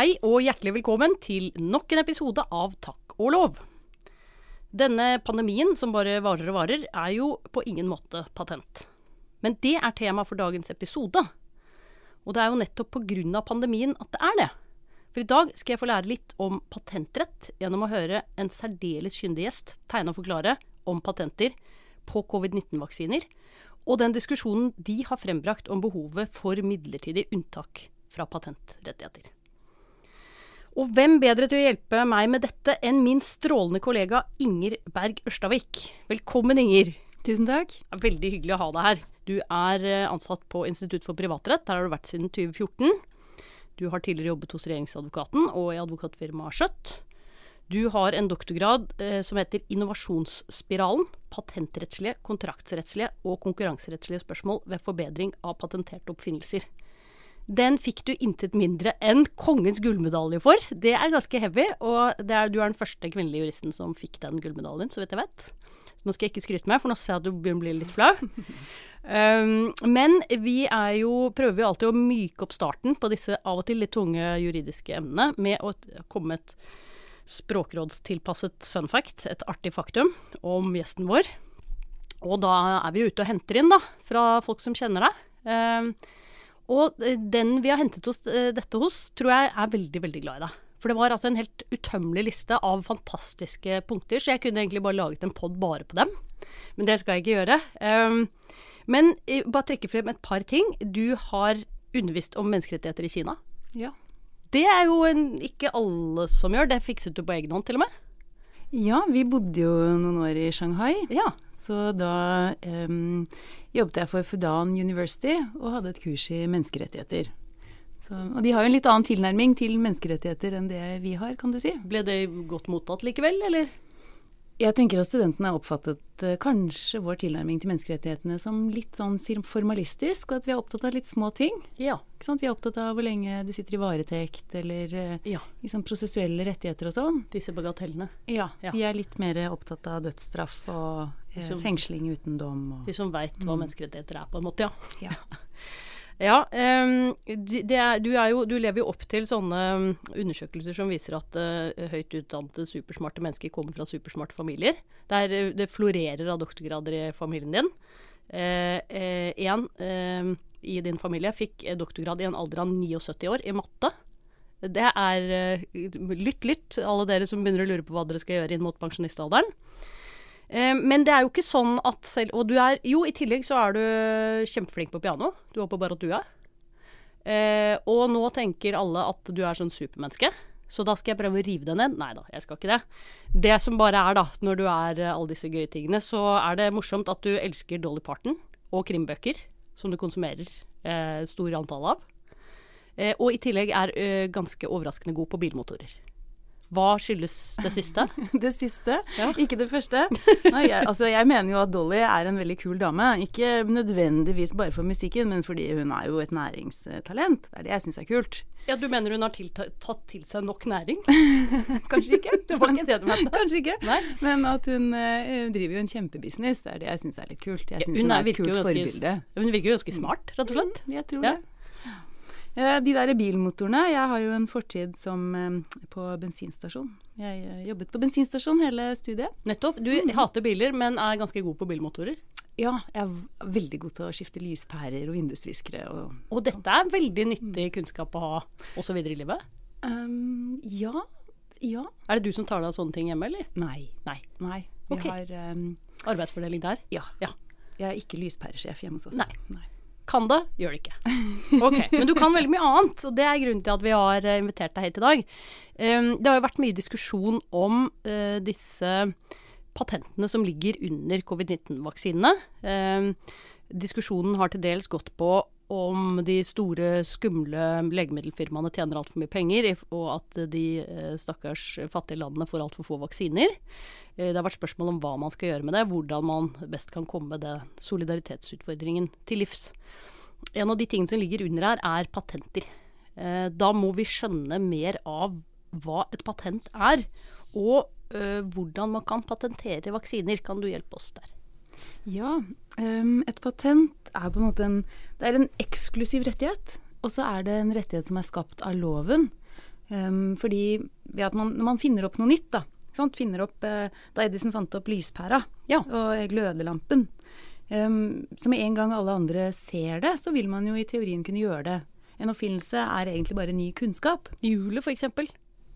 Hei og hjertelig velkommen til nok en episode av Takk og lov. Denne pandemien som bare varer og varer, er jo på ingen måte patent. Men det er tema for dagens episode. Og det er jo nettopp pga. pandemien at det er det. For i dag skal jeg få lære litt om patentrett gjennom å høre en særdeles kyndig gjest tegne og forklare om patenter på covid-19-vaksiner, og den diskusjonen de har frembrakt om behovet for midlertidig unntak fra patentrettigheter. Og hvem bedre til å hjelpe meg med dette enn min strålende kollega Inger Berg Ørstavik. Velkommen, Inger. Tusen takk. Veldig hyggelig å ha deg her. Du er eh, ansatt på Institutt for privatrett. Der har du vært siden 2014. Du har tidligere jobbet hos regjeringsadvokaten og i advokatfirmaet Skjøtt. Du har en doktorgrad eh, som heter Innovasjonsspiralen. Patentrettslige, kontraktsrettslige og konkurranserettslige spørsmål ved forbedring av patenterte oppfinnelser. Den fikk du intet mindre enn kongens gullmedalje for. Det er ganske heavy, og er, du er den første kvinnelige juristen som fikk den gullmedaljen, så vidt jeg vet. Så nå skal jeg ikke skryte meg, for nå ser jeg at du begynner å bli litt flau. Um, men vi jo, prøver jo alltid å myke opp starten på disse av og til litt tunge juridiske emnene med å komme et språkrådstilpasset fun fact, et artig faktum, om gjesten vår. Og da er vi ute og henter inn, da, fra folk som kjenner deg. Um, og den vi har hentet hos, uh, dette hos, tror jeg er veldig, veldig glad i deg. For det var altså en helt utømmelig liste av fantastiske punkter, så jeg kunne egentlig bare laget en pod bare på dem. Men det skal jeg ikke gjøre. Um, men uh, bare trekke frem et par ting. Du har undervist om menneskerettigheter i Kina. Ja. Det er jo en, ikke alle som gjør. Det fikset du på egen hånd, til og med. Ja, vi bodde jo noen år i Shanghai. Ja. Så da um, jobbet jeg for Fudan University og hadde et kurs i menneskerettigheter. Så, og de har jo en litt annen tilnærming til menneskerettigheter enn det vi har, kan du si. Ble det godt mottatt likevel, eller? Jeg tenker at studentene har oppfattet uh, kanskje vår tilnærming til menneskerettighetene som litt sånn formalistisk, og at vi er opptatt av litt små ting. Ja. Vi er opptatt av hvor lenge du sitter i varetekt, eller uh, ja. liksom prosessuelle rettigheter og sånn. Disse bagatellene. Ja, ja. De er litt mer opptatt av dødsstraff og uh, som, fengsling uten dom. Og, de som veit hva mm. menneskerettigheter er, på en måte, ja. ja. Ja, um, er, du, jo, du, lever jo opp til sånne undersøkelser som viser at uh, høyt utdannede, supersmarte mennesker kommer fra supersmarte familier. Der uh, det florerer av doktorgrader i familien din. Én uh, i din familie fikk doktorgrad i en alder av 79 år i matte. Det er lytt, lytt, alle dere som begynner å lure på hva dere skal gjøre inn mot pensjonistalderen. Eh, men det er jo ikke sånn at selv Og du er Jo, i tillegg så er du kjempeflink på piano. Du håper bare at du Eh, og nå tenker alle at du er sånn supermenneske. Så da skal jeg prøve å rive det ned. Nei da, jeg skal ikke det. Det som bare er, da, når du er eh, alle disse gøye tingene, så er det morsomt at du elsker Dolly Parton og krimbøker, som du konsumerer eh, store antall av. Eh, og i tillegg er eh, ganske overraskende god på bilmotorer. Hva skyldes det siste? det siste, ja. ikke det første. Nei, jeg, altså, jeg mener jo at Dolly er en veldig kul dame. Ikke nødvendigvis bare for musikken, men fordi hun er jo et næringstalent. Det er det jeg syns er kult. Ja, Du mener hun har tatt til seg nok næring? Kanskje ikke. det var ikke det du mente. Kanskje ikke. Nei. Men at hun uh, driver jo en kjempebusiness. Det er det jeg syns er litt kult. Jeg ja, hun, hun, er et kult forbilde. Hun virker jo ganske smart, rett og slett. Mm, jeg tror ja. det. Eh, de der bilmotorene Jeg har jo en fortid som eh, på bensinstasjon. Jeg eh, jobbet på bensinstasjon hele studiet. Nettopp. Du mm. hater biler, men er ganske god på bilmotorer? Ja, jeg er veldig god til å skifte lyspærer og vindusviskere. Og, og dette er veldig nyttig kunnskap å ha også videre i livet? Um, ja. Ja. Er det du som tar deg av sånne ting hjemme, eller? Nei. Nei. Nei. Vi okay. har um, Arbeidsfordeling der? Ja. ja. Jeg er ikke lyspæresjef hjemme hos oss. Nei. Nei. Kan det, gjør det ikke. Ok, Men du kan veldig mye annet, og det er grunnen til at vi har eh, invitert deg hit i dag. Um, det har jo vært mye diskusjon om uh, disse patentene som ligger under covid-19-vaksinene. Um, diskusjonen har til dels gått på om de store, skumle legemiddelfirmaene tjener altfor mye penger, og at de uh, stakkars fattige landene får altfor få vaksiner. Uh, det har vært spørsmål om hva man skal gjøre med det, hvordan man best kan komme den solidaritetsutfordringen til livs en av de tingene som ligger under her, er patenter. Eh, da må vi skjønne mer av hva et patent er, og eh, hvordan man kan patentere vaksiner. Kan du hjelpe oss der? Ja, um, et patent er på en måte en, det er en eksklusiv rettighet. Og så er det en rettighet som er skapt av loven. Um, fordi ved at man, når man finner opp noe nytt, da, finner opp eh, Da Edison fant opp lyspæra ja. og glødelampen, um, så med en gang alle andre ser det, så vil man jo i teorien kunne gjøre det. En oppfinnelse er egentlig bare ny kunnskap. Hjulet, f.eks.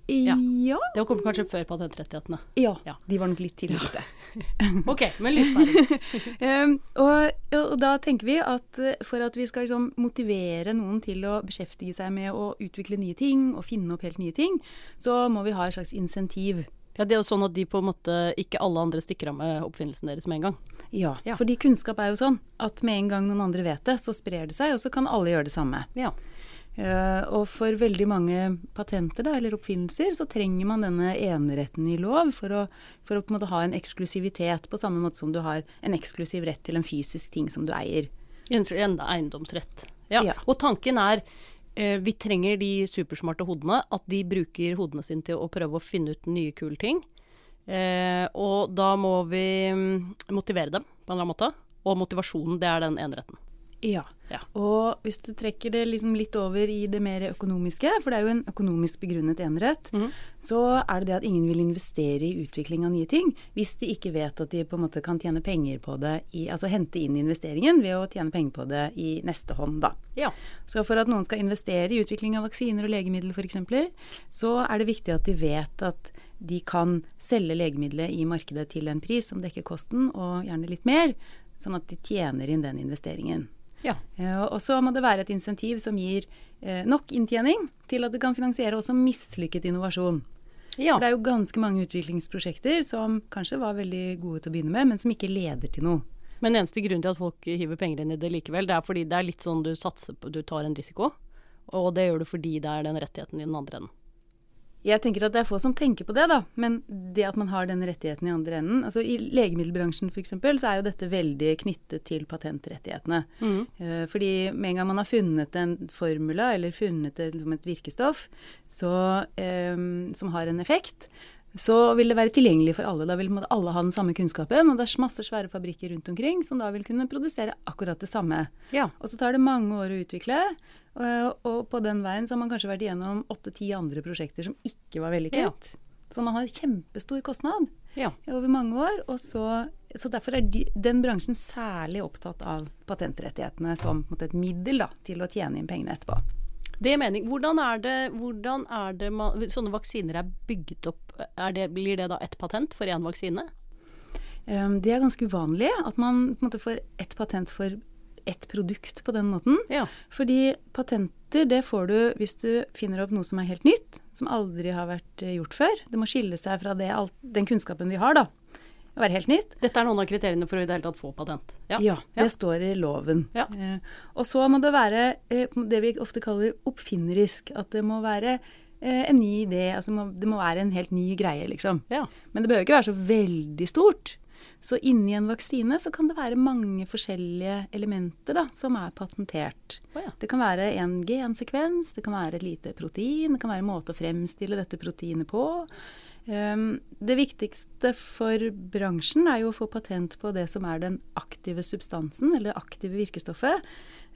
Ja. ja. Det kom kanskje før patentrettighetene. Ja, ja. de var nok litt tidligere ute. ok, men lyspærer. um, og, og, da tenker vi at eh, for at vi skal liksom motivere noen til å beskjeftige seg med å utvikle nye ting og finne opp helt nye ting, så må vi ha et slags insentiv. Ja, Det er jo sånn at de på en måte ikke alle andre stikker av med oppfinnelsen deres med en gang. Ja, ja. fordi kunnskap er jo sånn at med en gang noen andre vet det, så sprer det seg, og så kan alle gjøre det samme. Ja. Uh, og for veldig mange patenter da, eller oppfinnelser så trenger man denne eneretten i lov for å, for å på en måte ha en eksklusivitet, på samme måte som du har en eksklusiv rett til en fysisk ting som du eier. En eiendomsrett. Ja. ja. Og tanken er uh, vi trenger de supersmarte hodene, at de bruker hodene sine til å prøve å finne ut nye, kule ting. Uh, og da må vi um, motivere dem på en eller annen måte. Og motivasjonen, det er den eneretten. Ja. ja. Og hvis du trekker det liksom litt over i det mer økonomiske, for det er jo en økonomisk begrunnet enerett, mm. så er det det at ingen vil investere i utvikling av nye ting hvis de ikke vet at de på en måte kan tjene penger på det, i, altså hente inn investeringen ved å tjene penger på det i neste hånd, da. Ja. Så for at noen skal investere i utvikling av vaksiner og legemidler f.eks., så er det viktig at de vet at de kan selge legemiddelet i markedet til en pris som dekker kosten, og gjerne litt mer, sånn at de tjener inn den investeringen. Ja. Uh, og så må det være et insentiv som gir uh, nok inntjening til at det kan finansiere også mislykket innovasjon. Ja. For det er jo ganske mange utviklingsprosjekter som kanskje var veldig gode til å begynne med, men som ikke leder til noe. Men eneste grunn til at folk hiver penger inn i det likevel, det er fordi det er litt sånn du satser på, du tar en risiko. Og det gjør du fordi det er den rettigheten i den andre enden. Jeg tenker at det er få som tenker på det, da. Men det at man har den rettigheten i andre enden altså I legemiddelbransjen f.eks. så er jo dette veldig knyttet til patentrettighetene. Mm. Uh, fordi med en gang man har funnet en formula eller funnet et, liksom et virkestoff så, um, som har en effekt, så vil det være tilgjengelig for alle. Da vil alle ha den samme kunnskapen. Og det er masse svære fabrikker rundt omkring som da vil kunne produsere akkurat det samme. Ja. Og så tar det mange år å utvikle. Og, og på den veien så har man kanskje vært igjennom åtte-ti andre prosjekter som ikke var vellykket. Ja. Så man har kjempestor kostnad ja. over mange år. Og så, så derfor er de, den bransjen særlig opptatt av patentrettighetene som et middel da, til å tjene inn pengene etterpå. Det er mening. Hvordan er det, hvordan er det man, sånne vaksiner er bygget opp? Er det, blir det da ett patent for én vaksine? Det er ganske uvanlig at man måte, får ett patent for ett produkt på den måten. Ja. Fordi patenter det får du hvis du finner opp noe som er helt nytt, som aldri har vært eh, gjort før. Det må skille seg fra det, den kunnskapen vi har, da å være helt nytt. Dette er noen av kriteriene for å i det hele tatt få patent? Ja, ja det ja. står i loven. Ja. Eh, og så må det være eh, det vi ofte kaller oppfinnerisk. At det må være eh, en ny idé. Altså må, det må være en helt ny greie, liksom. Men det behøver ikke være så veldig stort. Så inni en vaksine så kan det være mange forskjellige elementer da, som er patentert. Oh, det kan være en gensekvens, det kan være et lite protein, det kan være en måte å fremstille dette proteinet på. Ehm, det viktigste for bransjen er jo å få patent på det som er den aktive substansen, eller det aktive virkestoffet.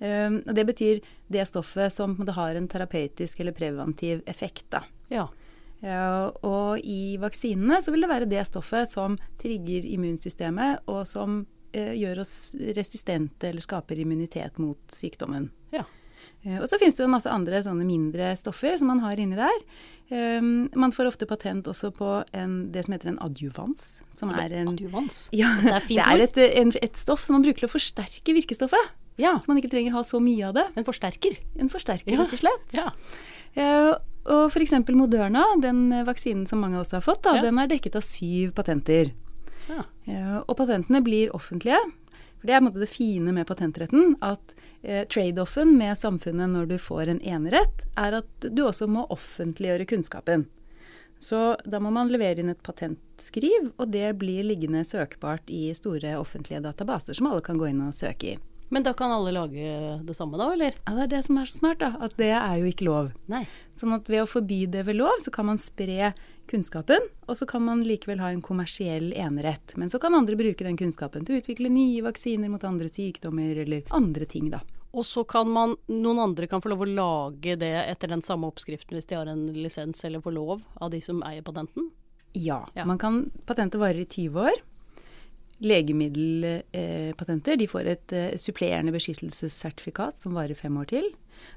Ehm, det betyr det stoffet som har en terapeutisk eller preventiv effekt. Ja. Og i vaksinene så vil det være det stoffet som trigger immunsystemet, og som eh, gjør oss resistente eller skaper immunitet mot sykdommen. Ja. Eh, og så finnes det jo en masse andre sånne mindre stoffer som man har inni der. Um, man får ofte patent også på en, det som heter en adjuvans. Som er en Adjuvans? Ja, det er, det er et, en, et, stoff som man bruker til å forsterke virkestoffet. Ja. Så man ikke trenger ha så mye av det. En forsterker? En forsterker, ja. rett og slett. Ja. Uh, og f.eks. Moderna, den vaksinen som mange av oss har fått, da, ja. den er dekket av syv patenter. Ja. Uh, og patentene blir offentlige. For det er måte det fine med patentretten. At eh, trade-offen med samfunnet når du får en enerett, er at du også må offentliggjøre kunnskapen. Så da må man levere inn et patentskriv, og det blir liggende søkbart i store offentlige databaser som alle kan gå inn og søke i. Men da kan alle lage det samme, da, eller? Ja, det er det som er så smart, da. At det er jo ikke lov. Nei. Sånn at ved å forby det ved lov, så kan man spre kunnskapen, og så kan man likevel ha en kommersiell enerett. Men så kan andre bruke den kunnskapen til å utvikle nye vaksiner mot andre sykdommer eller andre ting, da. Og så kan man, noen andre kan få lov å lage det etter den samme oppskriften hvis de har en lisens eller får lov av de som eier patenten? Ja. Ja. Man kan, patente varer i 20 år. Legemiddelpatenter de får et eh, supplerende beskyttelsessertifikat som varer fem år til.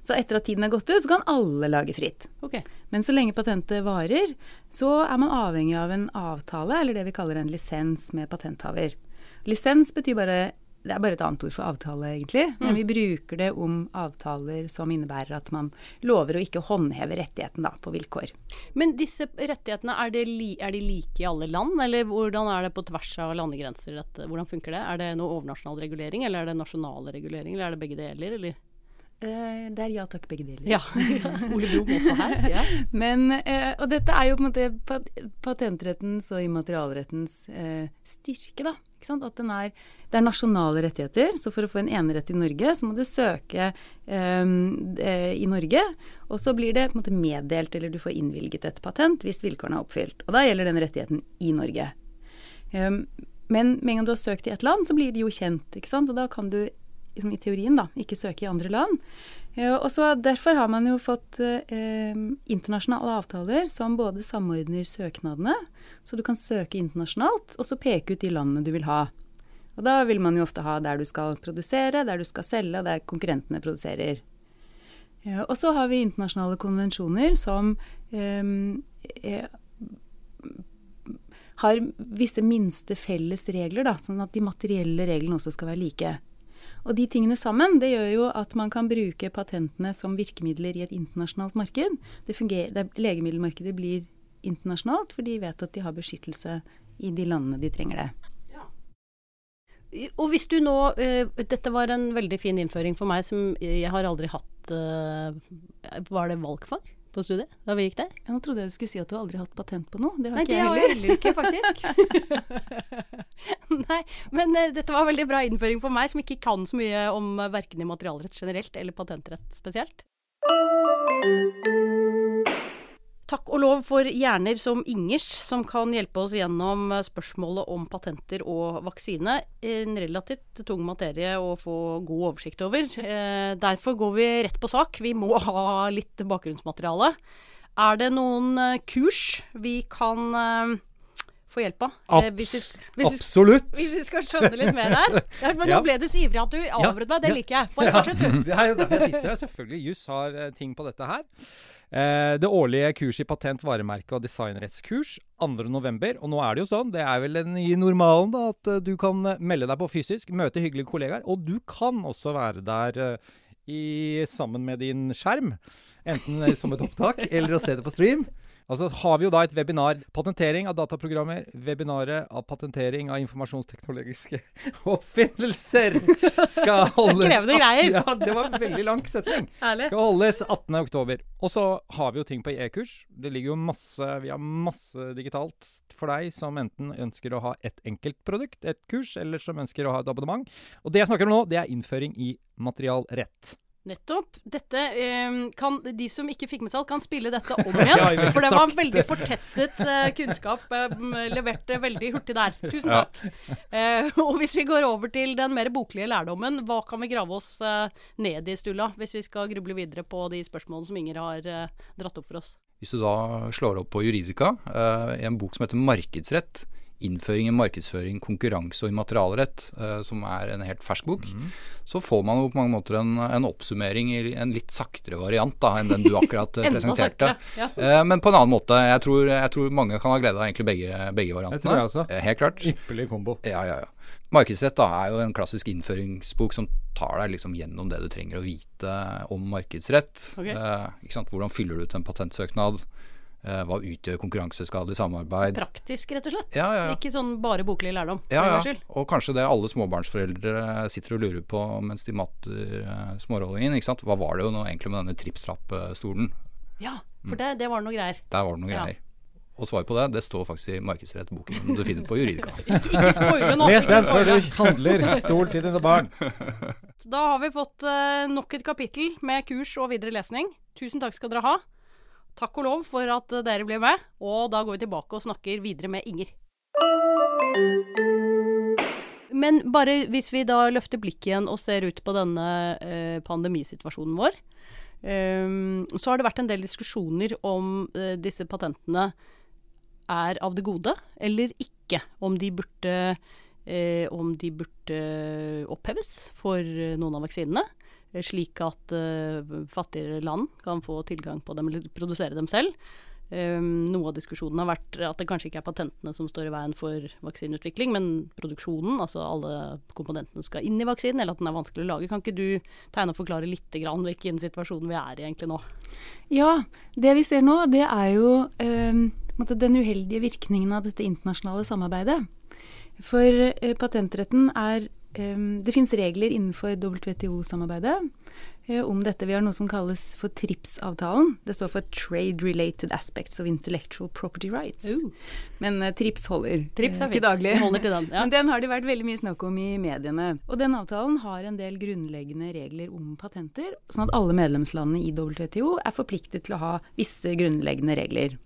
Så etter at tiden er gått ut, så kan alle lage fritt. Okay. Men så lenge patentet varer, så er man avhengig av en avtale, eller det vi kaller en lisens med patenthaver. Lisens betyr bare det er bare et annet ord for avtale, egentlig. Men vi bruker det om avtaler som innebærer at man lover å ikke håndheve rettigheten da, på vilkår. Men disse rettighetene, er, li, er de like i alle land, eller hvordan er det på tvers av landegrenser? Dette? Hvordan funker det? Er det noe overnasjonal regulering, eller er det nasjonale regulering, eller er det begge deler, eller? Eh, det er ja takk, begge deler. Ja. Ole Brumm også her. Ja. Men, eh, og dette er jo på en måte patentrettens og immaterialrettens eh, styrke, da. At er, det er nasjonale rettigheter, så for å få en enerett i Norge, så må du søke eh, i Norge. Og så blir det på en måte meddelt, eller du får innvilget et patent hvis vilkårene er oppfylt. Og da gjelder den rettigheten i Norge. Um, men med en gang du har søkt i et land, så blir det jo kjent, ikke sant. Og da kan du liksom, i teorien da, ikke søke i andre land. Eh, og så Derfor har man jo fått eh, internasjonale avtaler som både samordner søknadene, så du kan søke internasjonalt, og så peke ut de landene du vil ha. Og Da vil man jo ofte ha der du skal produsere, der du skal selge, og der konkurrentene produserer. Ja, og så har vi internasjonale konvensjoner som eh, har visse minste felles regler, da, sånn at de materielle reglene også skal være like. Og de tingene sammen, det gjør jo at man kan bruke patentene som virkemidler i et internasjonalt marked. Det fungerer, det, legemiddelmarkedet blir internasjonalt, for de vet at de har beskyttelse i de landene de trenger det. Og hvis du nå uh, Dette var en veldig fin innføring for meg som jeg har aldri hatt uh, Var det valgfag på studiet da vi gikk der? Ja, nå trodde jeg du skulle si at du aldri har hatt patent på noe. Det har Nei, ikke det har jeg heller. heller ikke, faktisk. Nei, men uh, dette var veldig bra innføring for meg, som ikke kan så mye om uh, verken materialrett generelt eller patentrett spesielt. Takk og lov for hjerner som Ingers, som kan hjelpe oss gjennom spørsmålet om patenter og vaksine. En relativt tung materie å få god oversikt over. Eh, derfor går vi rett på sak. Vi må ha litt bakgrunnsmateriale. Er det noen eh, kurs vi kan eh, få hjelp av? Hvis, vi, hvis, vi, Absolutt. hvis vi skal skjønne litt mer her. Ja, men Nå ble du så ivrig at du avbrøt meg. Det liker jeg. Bare fortsett, du. Det er jo derfor jeg sitter her. Selvfølgelig. Juss har ting på dette her. Eh, det årlige kurset i patent, varemerke og designrettskurs 2.11. Og nå er det jo sånn, det er vel den nye normalen, da, at eh, du kan eh, melde deg på fysisk, møte hyggelige kollegaer. Og du kan også være der i, sammen med din skjerm. Enten som et opptak eller å se det på stream. Altså har vi jo da et webinar. Patentering av dataprogrammer. Webinaret av patentering av informasjonsteknologiske oppfinnelser skal holdes Krevende greier. Ja, det var en veldig lang setning. Ærlig. Skal holdes 18.10. Og så har vi jo ting på e-kurs. Det ligger jo masse Vi har masse digitalt for deg som enten ønsker å ha et enkelt produkt, et kurs, eller som ønsker å ha et abonnement. Og det jeg snakker om nå, det er innføring i materialrett. Nettopp. Dette eh, kan De som ikke fikk med seg alt, kan spille dette om igjen. Ja, for det var en veldig fortettet eh, kunnskap. eh, levert veldig hurtig der. Tusen Ja. takk. Eh, og hvis vi går over til den mer boklige lærdommen, hva kan vi grave oss eh, ned i, Stulla? Hvis vi skal gruble videre på de spørsmålene som Inger har eh, dratt opp for oss. Hvis du da slår opp på Juridika, eh, i en bok som heter Markedsrett, innføring i markedsføring, konkurranse og immaterialrett, eh, som er en helt fersk bok, så får man jo på mange måter en, en oppsummering i en litt saktere variant da, enn den du akkurat eh, presenterte. saktere, ja. Eh, men på en annen måte. Jeg tror, jeg tror mange kan ha glede av egentlig begge, begge variantene. tror jeg også. Eh, Helt klart. Ypperlig kombo. Ja, ja, ja. Markedsrett da, er jo en klassisk innføringsbok som tar deg liksom gjennom det du trenger å vite om markedsrett. Okay. Eh? Hvordan fyller du ut en patentsøknad? Eh, hva utgjør konkurranseskadelig samarbeid? Praktisk, rett og slett. Ja, ja, ja. Ikke sånn bare boklig lærdom. Ja, ja. Og kanskje det alle småbarnsforeldre sitter og lurer på mens de matter eh, smårollingen. ikke sant? Hva var det jo nå egentlig med denne tripp-trapp-stolen? Ja, for det, det var noe greier. Der var det noe Ja. greier. Og svaret på det det står faktisk i markedsrettboken du finner på Juridika. Les den før du handler stol til dine barn. Da har vi fått eh, nok et kapittel med kurs og videre lesning. Tusen takk skal dere ha. Takk og lov for at dere ble med. Og da går vi tilbake og snakker videre med Inger. Men bare hvis vi da løfter blikket igjen og ser ut på denne eh, pandemisituasjonen vår, eh, så har det vært en del diskusjoner om eh, disse patentene er av det gode eller ikke. Om de burde, eh, om de burde oppheves for noen av vaksinene. Slik at uh, fattigere land kan få tilgang på dem eller produsere dem selv. Um, noe av diskusjonen har vært at det kanskje ikke er patentene som står i veien for vaksineutvikling, men produksjonen, altså alle komponentene skal inn i vaksinen, eller at den er vanskelig å lage. Kan ikke du tegne og forklare litt grann hvilken situasjon vi er i egentlig nå? Ja, det vi ser nå, det er jo um, den uheldige virkningen av dette internasjonale samarbeidet. For eh, patentretten er Det finnes regler innenfor WTO-samarbeidet eh, om dette. Vi har noe som kalles for TRIPS-avtalen. Det står for Trade Related Aspects of Intellectual Property Rights. Uh. Men eh, TRIPS holder. Trips er eh. Til daglig. Holder til den, ja. Men den har det vært veldig mye snakk om i mediene. Og den avtalen har en del grunnleggende regler om patenter, sånn at alle medlemslandene i WTO er forpliktet til å ha visse grunnleggende regler.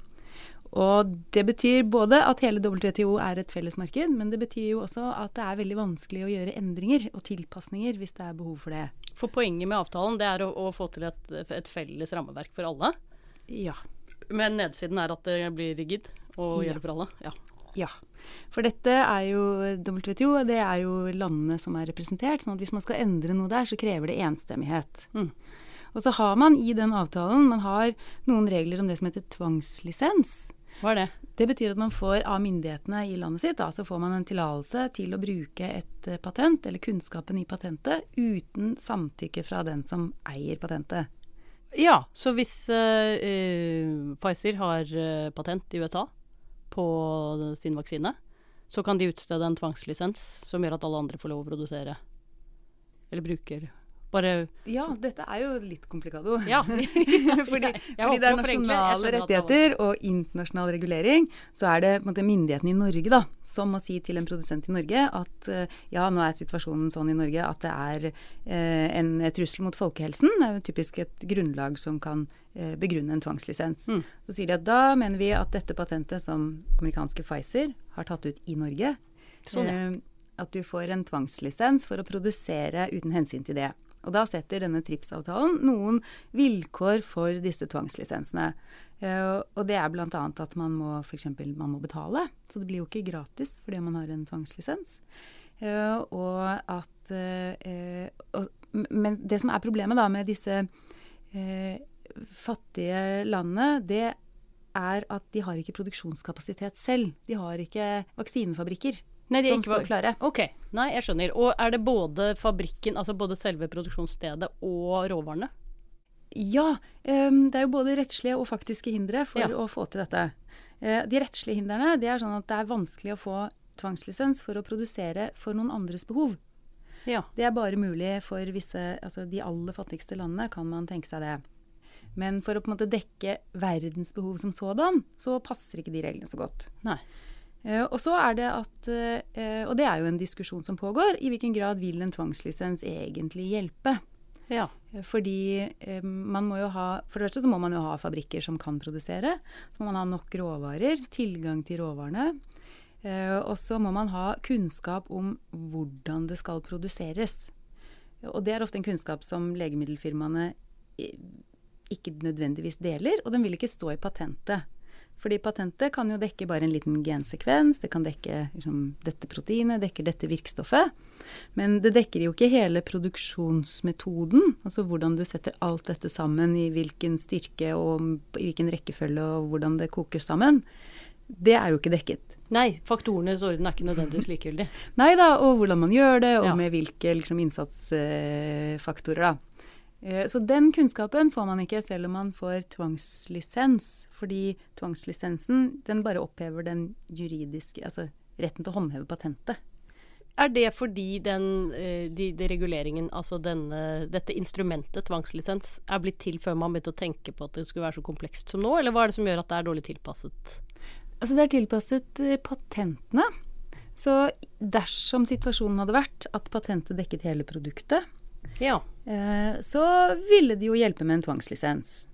Og det betyr både at hele WTO er et felles marked, men det betyr jo også at det er veldig vanskelig å gjøre endringer og tilpasninger hvis det er behov for det. For poenget med avtalen det er å, å få til et, et felles rammeverk for alle. Ja. Men nedsiden er at det blir rigid og Ja. gjelder for alle. Ja. Ja. For dette er jo WTO, det er jo landene som er representert. sånn at hvis man skal endre noe der, så krever det enstemmighet. Mm. Og så har man i den avtalen man har noen regler om det som heter tvangslisens. Hva er det? Det betyr at man får av myndighetene i landet sitt, da, så får man en tillatelse til å bruke et eh, patent, eller kunnskapen i patentet, uten samtykke fra den som eier patentet. Ja, så hvis uh, Pfizer har patent i USA på sin vaksine, så kan de utstede en tvangslisens som gjør at alle andre får lov å produsere. Eller bruker. Bare Ja, dette er jo litt komplikado. Ja. fordi, fordi det er nasjonale er rettigheter og internasjonal regulering, så er det måte, myndighetene i Norge da, som må si til en produsent i Norge at eh, ja, nå er situasjonen sånn i Norge at det er eh, en trussel mot folkehelsen. Det er jo typisk et grunnlag som kan eh, begrunne en tvangslisens. Mm. Så sier de at da mener vi at dette patentet som amerikanske Pfizer har tatt ut i Norge, Sånn, ja. eh, at du får en tvangslisens for å produsere uten hensyn til det. Og da setter denne TRIPS-avtalen noen vilkår for disse tvangslisensene. Eh, og det er bl.a. at man må f.eks. man må betale. Så det blir jo ikke gratis fordi man har en tvangslisens. Eh, og at eh, og, Men det som er problemet da med disse fattige landene, det er at de har ikke produksjonskapasitet selv. De har ikke vaksinefabrikker Nei, de som ikke står klare. Ok, nei, jeg skjønner. Og er det både fabrikken, altså både selve produksjonsstedet og råvarene? Ja, Um, det er jo både rettslige og faktiske hindre for Ja. å få til dette. Uh, de rettslige hindrene det er sånn at det er vanskelig å få tvangslisens for å produsere for noen andres behov. Ja. Det er bare mulig for visse, altså de aller fattigste landene kan man tenke seg det. Men for å på en måte dekke verdens behov som sådan, så passer ikke de reglene så godt. Nei. Eh, og så er det at, eh, og det er jo en diskusjon som pågår, i hvilken grad vil en tvangslisens egentlig hjelpe? Ja. Fordi eh, man må jo ha For det første så må man jo ha fabrikker som kan produsere. Så må man ha nok råvarer, tilgang til råvarene. Og så må man ha kunnskap om hvordan det skal produseres. Og det er ofte en kunnskap som legemiddelfirmaene ikke nødvendigvis deler, og den vil ikke stå i patentet. Fordi patentet kan jo dekke bare en liten gensekvens, det kan dekke liksom, dette proteinet, dekker dette virkstoffet. Men det dekker jo ikke hele produksjonsmetoden, altså hvordan du setter alt dette sammen, i hvilken styrke og i hvilken rekkefølge og hvordan det kokes sammen. Det er jo ikke dekket. Nei, faktorenes orden er ikke nødvendigvis likegyldig. Nei da, og hvordan man gjør det, og Ja. med hvilke liksom, innsatsfaktorer, da. Eh, Så den kunnskapen får man ikke selv om man får tvangslisens. Fordi tvangslisensen den bare opphever den juridiske Altså retten til å håndheve patentet. Er det fordi den eh, de, de reguleringen, altså denne, dette instrumentet, tvangslisens, er blitt til før man begynte å tenke på at det skulle være så komplekst som nå, eller hva er det som gjør at det er dårlig tilpasset? Altså det er tilpasset eh, patentene. Så dersom situasjonen hadde vært at patentet dekket hele produktet, Ja. eh, så ville det jo hjelpe med en tvangslisens.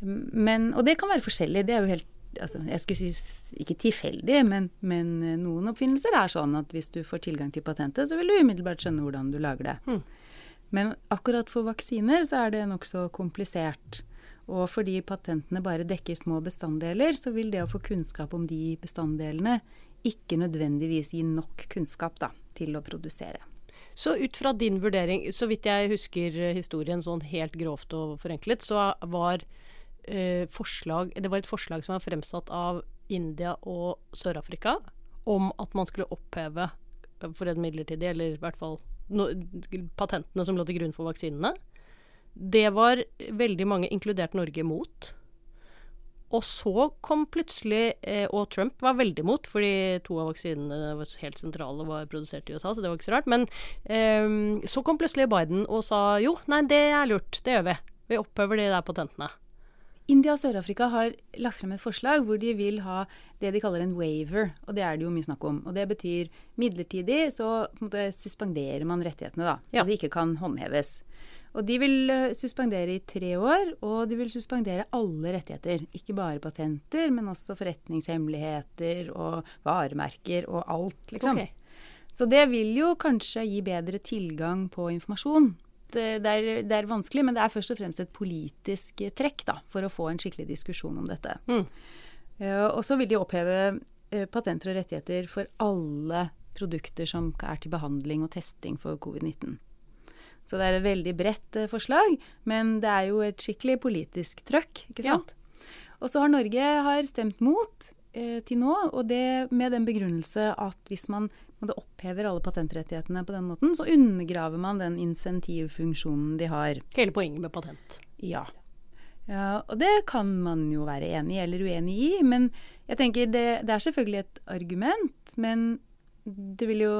Men, og det kan være forskjellig. Det er jo helt altså, Jeg skulle si ikke tilfeldig, men, men eh, noen oppfinnelser er sånn at hvis du får tilgang til patentet, så vil du umiddelbart skjønne hvordan du lager det. Mm. Men akkurat for vaksiner så er det nokså komplisert. Og fordi patentene bare dekker små bestanddeler, så vil det å få kunnskap om de bestanddelene ikke nødvendigvis gi nok kunnskap da, til å produsere. Så ut fra din vurdering, så vidt jeg husker historien sånn helt grovt og forenklet, så var eh, forslag Det var et forslag som var fremsatt av India og Sør-Afrika om at man skulle oppheve eh, for en midlertidig, eller i hvert fall no, patentene som lå til grunn for vaksinene. Det var veldig mange, inkludert Norge, imot. Og så kom plutselig eh, Og Trump var veldig imot, fordi to av vaksinene var helt sentrale og var produsert i USA, så det var ikke så rart. Men um, så kom plutselig Biden og sa jo, nei, det er lurt, det gjør vi. Vi opphøver de der patentene. India og Sør-Afrika har lagt frem et forslag hvor de vil ha det de kaller en waiver, og det er det jo mye snakk om. Og det betyr midlertidig så suspenderer man rettighetene, da. Så Ja. de ikke kan håndheves. Og de vil eh, suspendere i tre år, og de vil suspendere alle rettigheter. Ikke bare patenter, men også forretningshemmeligheter og varemerker og alt, liksom. Okay. Så det vil jo kanskje gi bedre tilgang på informasjon. Det, er, det er vanskelig, men det er først og fremst et politisk eh, trekk da, for å få en skikkelig diskusjon om dette. Mm. Uh, og så vil de oppheve uh, patenter og rettigheter for alle produkter som er til behandling og testing for covid-19. Så det er et veldig bredt eh, forslag, men det er jo et skikkelig politisk trøkk, ikke Ja. sant? Og så har Norge har stemt mot eh, til nå, og det med den begrunnelse at hvis man opphever alle patentrettighetene på den måten, så undergraver man den insentivfunksjonen de har. Hele poenget med patent. Ja. ja. Og det kan man jo være enig eller uenig i, men jeg tenker det, det er selvfølgelig et argument, men det vil jo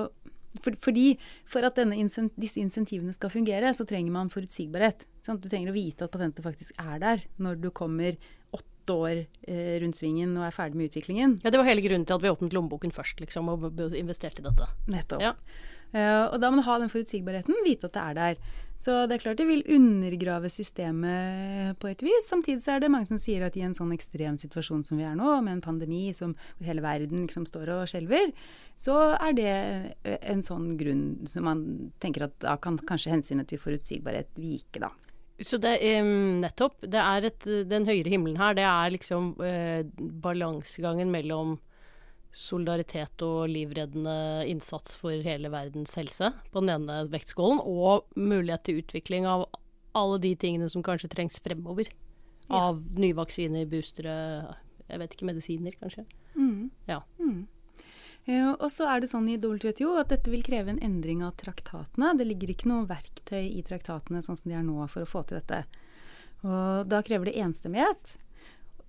for, fordi For at denne disse insentivene skal fungere, så trenger man forutsigbarhet. Sant? Du trenger å vite at patentet faktisk er der når du kommer åtte år eh, rundt svingen og er ferdig med utviklingen. Ja, Det var hele grunnen til at vi åpnet lommeboken først, liksom, og investerte i dette. Nettopp. Ja. Uh, og da må du ha den forutsigbarheten, vite at det er der. Så det er klart det vil undergrave systemet på et vis. Samtidig så er det mange som sier at i en sånn ekstrem situasjon som vi er nå, med en pandemi som, hvor hele verden liksom står og skjelver, så er det eh, en sånn grunn som man tenker at da kan kanskje hensynet til forutsigbarhet vike, da. Så det er nettopp det er et, Den høyere himmelen her, det er liksom eh, balansegangen mellom solidaritet og livreddende innsats for hele verdens helse på den ene vektskålen, og mulighet til utvikling av alle de tingene som kanskje trengs fremover. Ja. Av nye vaksiner, boostere, jeg vet ikke, medisiner kanskje. Ja. Eh, Og så er det sånn i WTO at dette vil kreve en endring av traktatene. Det ligger ikke noe verktøy i traktatene sånn som de er nå for å få til dette. Og da krever det enstemmighet.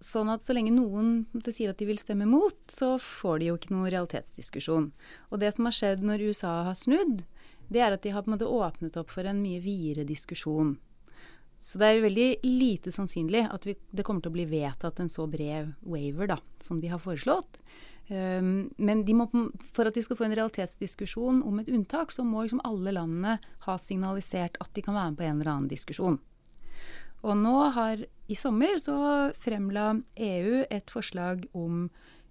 Sånn at så lenge noen sier at de vil stemme mot, så får de jo ikke noen realitetsdiskusjon. Og det som har skjedd når USA har snudd, det er at de har på en måte åpnet opp for en mye videre diskusjon. Så det er veldig lite sannsynlig at vi, det kommer til å bli vedtatt en så bred waiver da, som de har foreslått. Um, men må, for at de skal få en realitetsdiskusjon om et unntak, så må liksom alle landene ha signalisert at de kan være med på en eller annen diskusjon. Og nå har i sommer så fremla EU et forslag om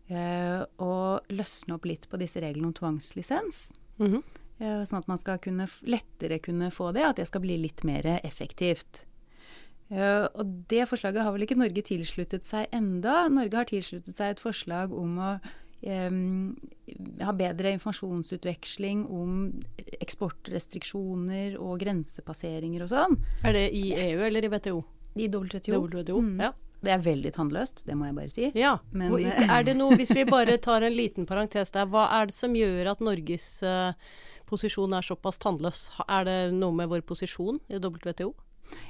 eh, å løsne opp litt på disse reglene om tvangslisens. Mhm. Eh, Sånn at man skal kunne, lettere kunne få det, at det skal bli litt mer effektivt. Eh, Og det forslaget har vel ikke Norge tilsluttet seg enda. Norge har tilsluttet seg et forslag om å ha bedre informasjonsutveksling om eksportrestriksjoner og grensepasseringer og sånn. Er det i EU eller i WTO? I WTO. WTO. Mm. Ja. Det er veldig tannløst, det må jeg bare si. Ja. Men- er det noe, hvis vi bare tar en liten parentes der, hva er det som gjør at Norges eh, posisjon er såpass tannløs? Er det noe med vår posisjon i WTO?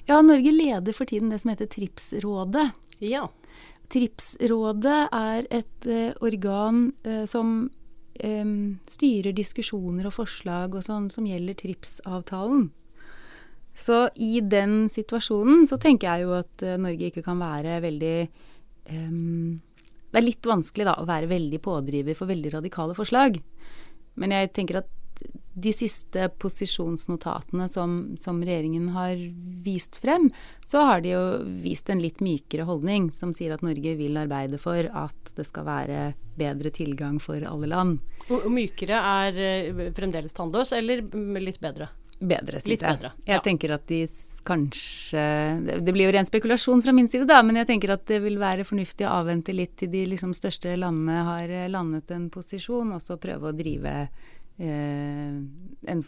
Ja, Norge leder for tiden det som heter TRIPS-rådet. Ja. TRIPS-rådet er et eh, organ eh, som styrer diskusjoner og forslag og sånn som gjelder TRIPS-avtalen. Så i den situasjonen så tenker jeg jo at eh, Norge ikke kan være veldig em, Det er litt vanskelig da å være veldig pådriver for veldig radikale forslag. Men jeg tenker at de siste posisjonsnotatene som, som, regjeringen har vist frem, så har de jo vist en litt mykere holdning, som sier at Norge vil arbeide for at det skal være bedre tilgang for alle land. Og mykere er eh, fremdeles tannløs, eller litt bedre? Bedre, syns jeg. Bedre, ja. Jeg tenker at de kanskje Det blir jo ren spekulasjon fra min side, da, men jeg tenker at det vil være fornuftig å avvente litt til de liksom, største landene har landet en posisjon, og så prøve å drive Eh, en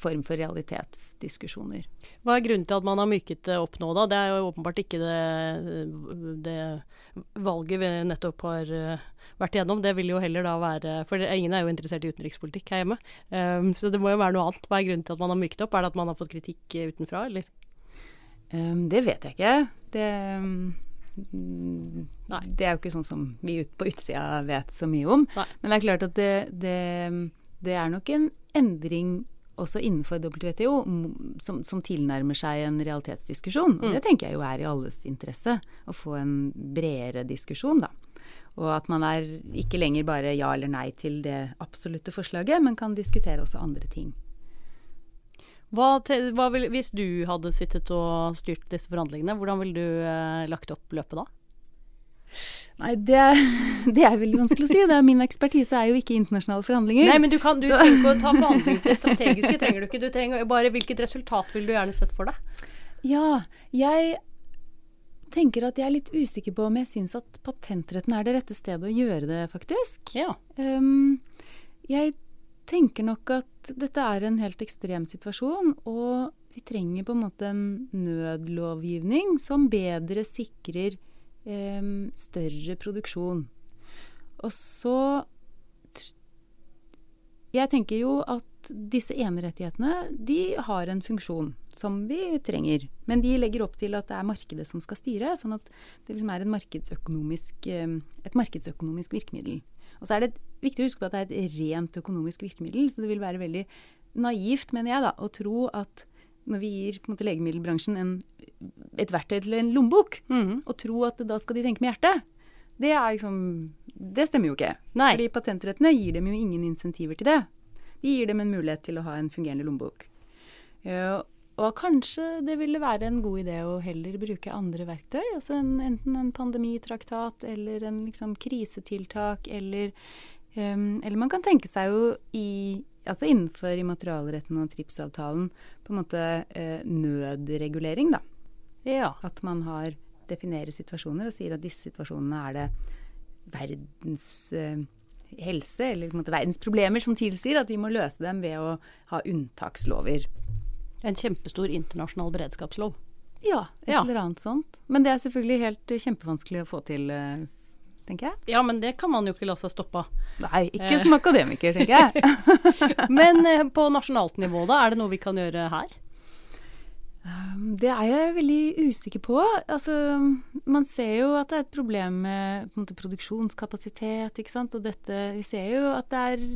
form for realitetsdiskusjoner. Hva er grunnen til at man har myket det opp nå, da? Det er jo åpenbart ikke det, det valget vi nettopp har eh, vært igjennom. Det vil jo heller da være For ingen er jo interessert i utenrikspolitikk her hjemme. Um, så det må jo være noe annet. Hva er grunnen til at man har myket opp? Er det at man har fått kritikk utenfra, eller? Um, det vet jeg ikke. Det Nei. Det er jo ikke sånn som vi ut på utsida vet så mye om. Nei. Men det er klart at det, det det er nok en endring også innenfor WTO som, som tilnærmer seg en realitetsdiskusjon. Og mm. det tenker jeg jo er i alles interesse, å få en bredere diskusjon, da. Og at man er ikke lenger bare ja eller nei til det absolutte forslaget, men kan diskutere også andre ting. Hva, hva vil, hvis du hadde sittet og styrt disse forhandlingene, hvordan ville du eh, lagt opp løpet da? Nei, det, det, er veldig vanskelig å si. Det er min ekspertise er jo ikke internasjonale forhandlinger. Nei, men du, kan, du ikke å ta forhandlinger det strategiske. trenger du ikke. Du trenger bare Hvilket resultat vil du gjerne sett for deg? Ja, jeg tenker at jeg er litt usikker på om jeg syns at patentretten er det rette stedet å gjøre det, faktisk. Ja. Um, jeg tenker nok at dette er en helt ekstrem situasjon, og vi trenger på en måte en nødlovgivning som bedre sikrer større produksjon. Og så Jeg tenker jo at disse enerettighetene de har en funksjon som vi trenger. Men de legger opp til at det er markedet som skal styre, sånn at det liksom er markedsøkonomisk, et markedsøkonomisk virkemiddel. Og så er det viktig å huske på at det er et rent økonomisk virkemiddel, så det vil være veldig naivt, mener jeg, da, å tro at når vi gir måte, legemiddelbransjen en, et verktøy til en lommebok, mm. og tro at da skal de tenke med hjertet, det, liksom, det stemmer jo ikke. Nei. Fordi patentrettene gir dem jo ingen insentiver til det. De gir dem en mulighet til å ha en fungerende lommebok. Ja, og kanskje det ville være en god idé å heller bruke andre verktøy. altså en, Enten en pandemitraktat eller en liksom, krisetiltak eller um, Eller man kan tenke seg jo i altså innenfor immaterialretten og TRIPS-avtalen på en måte eh, nødregulering, da. Ja. At man har definerer situasjoner og sier at disse situasjonene er det verdens eh, helse, eller på en måte verdens problemer, som tilsier at vi må løse dem ved å ha unntakslover. En kjempestor internasjonal beredskapslov. Ja, et ja. eller annet sånt. Men det er selvfølgelig helt kjempevanskelig å få til. Eh, tenker jeg. Ja, men det kan man jo ikke la seg stoppe av. Nei, ikke som akademiker, tenker jeg. men eh, på nasjonalt nivå, da? Er det noe vi kan gjøre her? Um, det er jeg veldig usikker på. Altså, man ser jo at det er et problem med måte, produksjonskapasitet. ikke sant? Og dette, vi ser jo at det er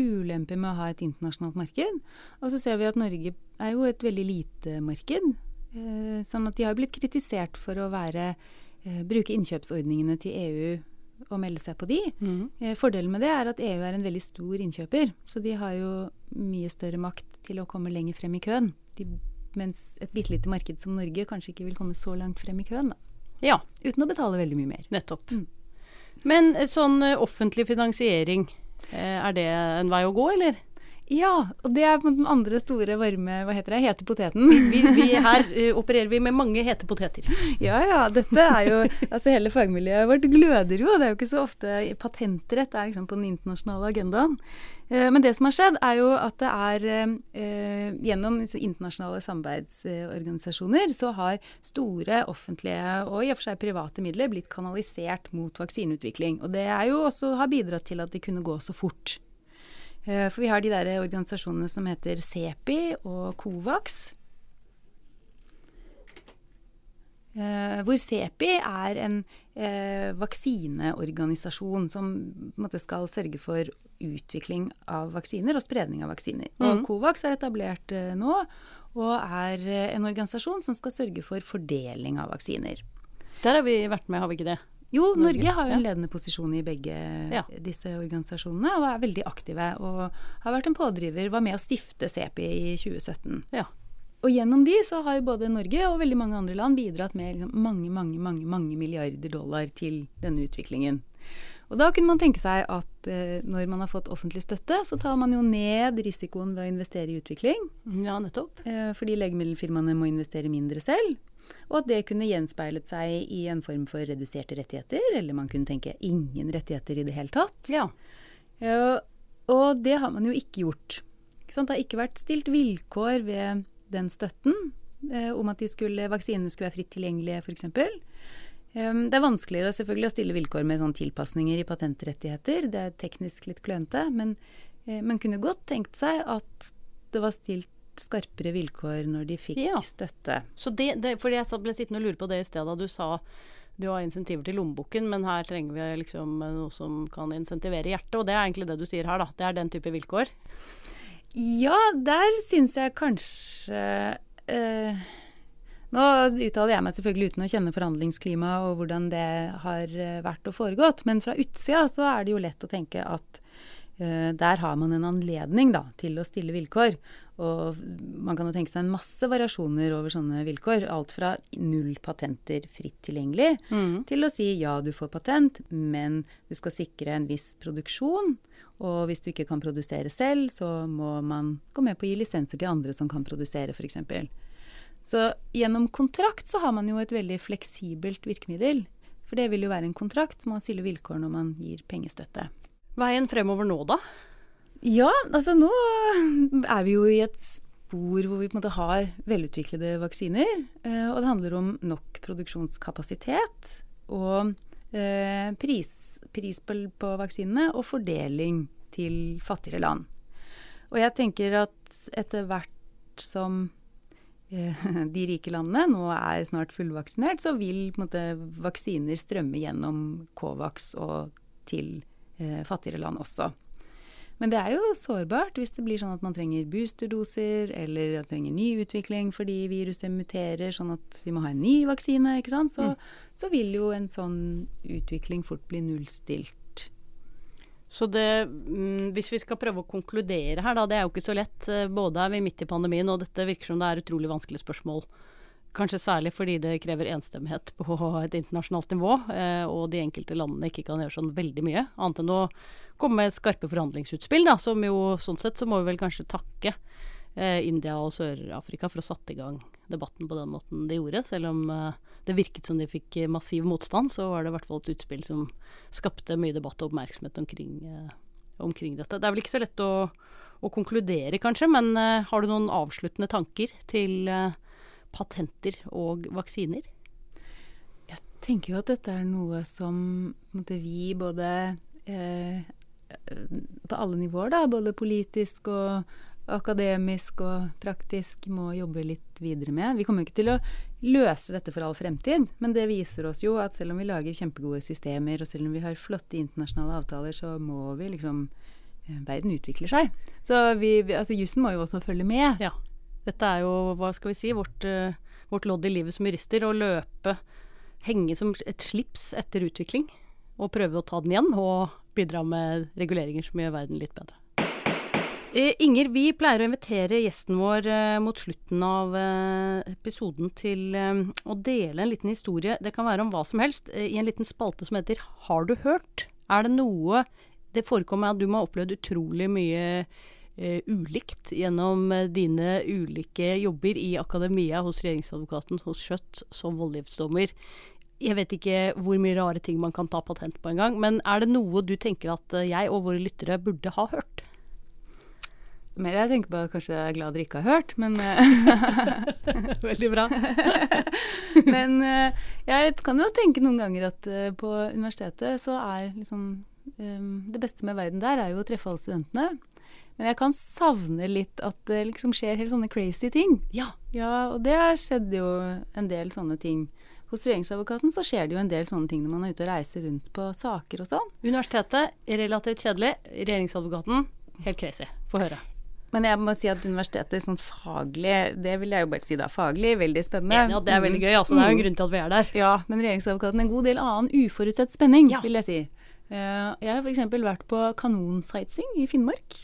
ulemper med å ha et internasjonalt marked. Og så ser vi at Norge er jo et veldig lite marked. Eh, sånn at de har blitt kritisert for å være, eh, bruke innkjøpsordningene til EU å melde seg på de. Mm. Fordelen med det er at EU er en veldig stor innkjøper, så de har jo mye større makt til å komme lenger frem i køen. De, mens et bitte lite marked som Norge kanskje ikke vil komme så langt frem i køen. Da. Ja. Uten å betale veldig mye mer. Nettopp. Mm. Men sånn offentlig finansiering, er det en vei å gå, eller? Ja, og det er den andre store varme Hva heter det? Hete poteten. Vi, vi her uh, opererer vi med mange hete poteter. Ja ja. Dette er jo Altså hele fagmiljøet vårt gløder jo. Det er jo ikke så ofte patentrett er liksom på den internasjonale agendaen. Uh, men det som har skjedd, er jo at det er uh, Gjennom internasjonale samarbeidsorganisasjoner så har store offentlige og i og for seg private midler blitt kanalisert mot vaksineutvikling. Og det er jo også har bidratt til at de kunne gå så fort. Eh, for vi har de der organisasjonene som heter CEPI og COVAX. Eh, hvor CEPI er en eh, vaksineorganisasjon som skal sørge for utvikling av vaksiner og spredning av vaksiner. Og COVAX er etablert nå og er en organisasjon som skal sørge for fordeling av vaksiner. Der har vi vært med, har vi ikke det? Jo, Norge, Norge har jo en ledende posisjon i begge Ja. disse organisasjonene, og er veldig aktive. Og har vært en pådriver, var med å stifte CEPI i 2017. Ja. Og gjennom de så har både Norge og veldig mange andre land bidratt med liksom mange, mange, mange, mange milliarder dollar til denne utviklingen. Og da kunne man tenke seg at eh, når man har fått offentlig støtte, så tar man jo ned risikoen ved å investere i utvikling. Ja, nettopp. Eh, fordi legemiddelfirmaene må investere mindre selv. Og at det kunne gjenspeilet seg i en form for reduserte rettigheter, eller man kunne tenke ingen rettigheter i det hele tatt. Ja. Ja, og det har man jo ikke gjort. Ikke sant? Det har ikke vært stilt vilkår ved den støtten eh, om at de skulle, vaksinene skulle være fritt tilgjengelige, f.eks. Um, det er vanskeligere selvfølgelig å stille vilkår med sånn tilpasninger i patentrettigheter. Det er teknisk litt klønete, men eh, man kunne godt tenkt seg at det var stilt skarpere vilkår når de fikk Ja. støtte. Så det, det, fordi jeg ble sittende og lure på det i stedet da du sa du har insentiver til lommeboken, men her trenger vi liksom noe som kan insentivere hjertet. Og det er egentlig det du sier her, da. Det er den type vilkår. Ja, der syns jeg kanskje eh, Nå uttaler jeg meg selvfølgelig uten å kjenne forhandlingsklimaet og hvordan det har eh, vært og foregått, men fra utsida så er det jo lett å tenke at der har man en anledning da, til å stille vilkår. Og man kan jo tenke seg en masse variasjoner over sånne vilkår. Alt fra null patenter fritt tilgjengelig til å si ja, du får patent, men du skal sikre en viss produksjon. Og hvis du ikke kan produsere selv, så må man gå med på å gi lisenser til andre som kan produsere, f.eks. Så gjennom kontrakt så har man jo et veldig fleksibelt virkemiddel. For det vil jo være en kontrakt. Man stiller vilkår når man gir pengestøtte. Veien fremover nå, da? Ja, altså nå er vi jo i et spor hvor vi på en måte har velutviklede vaksiner. eh, Og det handler om nok produksjonskapasitet og eh, pris, pris på, på vaksinene og fordeling til fattigere land. Og jeg tenker at etter hvert som eh, de rike landene nå er snart fullvaksinert, så vil måte, vaksiner strømme gjennom Covax og til fattigere land også. Men det er jo sårbart hvis det blir sånn at man trenger boosterdoser, eller at man trenger ny utvikling fordi viruset muterer, sånn at vi må ha en ny vaksine. ikke sant? Så, så vil jo en sånn utvikling fort bli nullstilt. Så det, mm, hvis vi skal prøve å konkludere her, da, det er jo ikke så lett. Eh, Både er vi midt i pandemien, og dette virker som det er utrolig vanskelige spørsmål. Kanskje særlig fordi det krever enstemmighet på et internasjonalt nivå, eh, og de enkelte landene ikke kan gjøre sånn veldig mye, annet enn å komme med skarpe forhandlingsutspill, da, som jo sånn sett så må vi vel kanskje takke eh, India og Sør-Afrika for å satte i gang debatten på den måten de gjorde. Selv om eh, det virket som de fikk massiv motstand, så var det i hvert fall et utspill som skapte mye debatt og oppmerksomhet omkring, omkring dette. Det er vel ikke så lett å, å konkludere, kanskje, men har du noen avsluttende tanker til eh, patenter og vaksiner? Jeg tenker jo at dette er noe som måtte, vi både eh, på alle nivåer, da, både politisk og akademisk og praktisk, må jobbe litt videre med. Vi kommer ikke til å løse dette for all fremtid, men det viser oss jo at selv om vi lager kjempegode systemer, og selv om vi har flotte internasjonale avtaler, så må vi liksom eh, Verden utvikler seg. Så vi, altså jussen må jo også følge med. Ja. Dette er jo, hva skal vi si, vårt, eh, vårt lodd i livet som jurister. Å løpe, henge som et slips etter utvikling. Og prøve å ta den igjen, og bidra med reguleringer som gjør verden litt bedre. Eh, Inger, vi pleier å invitere gjesten vår eh, mot slutten av episoden til å dele en liten historie. Det kan være om hva som helst, i en liten spalte som heter Har du hørt? Er det noe Det forekommer at du må ha opplevd utrolig mye ulikt gjennom eh, dine ulike jobber i akademia, hos regjeringsadvokaten, hos Skjøtt, som voldgiftsdommer. Jeg vet ikke hvor mye rare ting man kan ta patent på engang, men er det noe du tenker at eh, jeg og våre lyttere burde ha hørt? Mer jeg tenker på at kanskje jeg er glad dere ikke har hørt, men eh, Veldig bra. Men eh, jeg kan jo tenke noen ganger at eh, på universitetet så er liksom eh, Det beste med verden der er jo å treffe alle studentene. Men jeg kan savne litt at det liksom skjer helt sånne crazy ting. Ja. Ja, og det har skjedd jo en del sånne ting. Hos regjeringsadvokaten så skjer det jo en del sånne ting når man er ute og reiser rundt på saker og sånn. Universitetet, relativt kjedelig. Regjeringsadvokaten, helt crazy. Få høre. Men jeg må si at universitetet sånn faglig, det vil jeg jo bare si da, faglig veldig spennende. Enig at det er veldig gøy. altså Det er jo en grunn til at vi er der. Ja, men regjeringsadvokaten en god del annen uforutsett spenning, Ja. vil jeg si. Eh, Jeg har f.eks. vært på kanonsightseeing i Finnmark.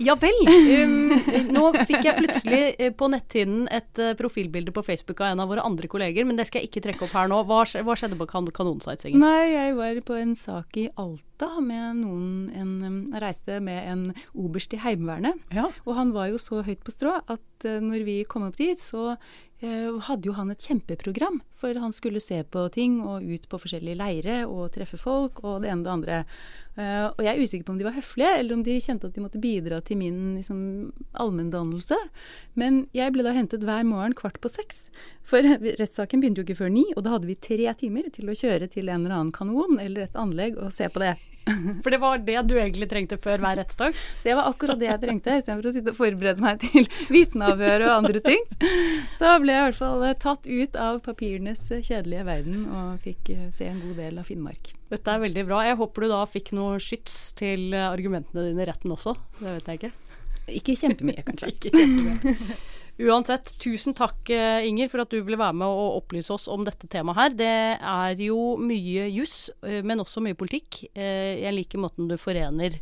Ja vel. Um, nå fikk jeg plutselig eh, på netthinnen et eh, profilbilde på Facebook av en av våre andre kolleger, men det skal jeg ikke trekke opp her nå. Hva, skjedde på kan kanonsightseeingen? Nei, jeg var på en sak i Alta med noen en, reiste med en oberst i Heimevernet. Ja. Og han var jo så høyt på strå at eh, når vi kom opp dit, så eh, hadde jo han et kjempeprogram. For han skulle se på ting og ut på forskjellige leire og treffe folk og det ene og det andre. Eh, og jeg er usikker på om de var høflige, eller om de kjente at de måtte bidra til min liksom, allmenndannelse. Men jeg ble da hentet hver morgen kvart på seks. For rettssaken begynte jo ikke før ni, og da hadde vi tre timer til å kjøre til en eller annen kanon eller et anlegg og se på det. For det var det du egentlig trengte før hver rettsdag? Det var akkurat det jeg trengte, istedenfor å sitte og forberede meg til vitneavhør og andre ting. Så ble jeg i hvert fall tatt ut av papirenes kjedelige verden og fikk eh, se en god del av Finnmark. Dette er veldig bra. Jeg håper du da fikk noe skyts til eh, argumentene dine i retten også. Det vet jeg ikke. Ikke kjempemye, kanskje. Ikke kjempemye. Uansett, tusen takk eh, Inger for at du ville være med og opplyse oss om dette temaet her. Det er jo mye juss, eh, men også mye politikk. Eh, Jeg liker måten du forener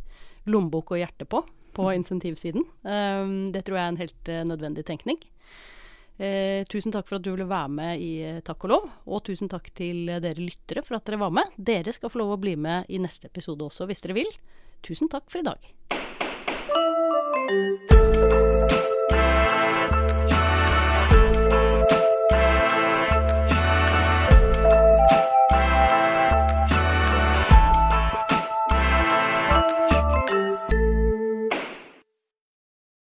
lommebok og hjerte på, på insentivsiden. Eh, Det tror jeg er en helt nødvendig tenkning. Eh, tusen takk for at du ville være med i Takk og lov, og tusen takk til dere lyttere for at dere var med. Dere skal få lov å bli med i neste episode også, hvis dere vil. Tusen takk for i dag.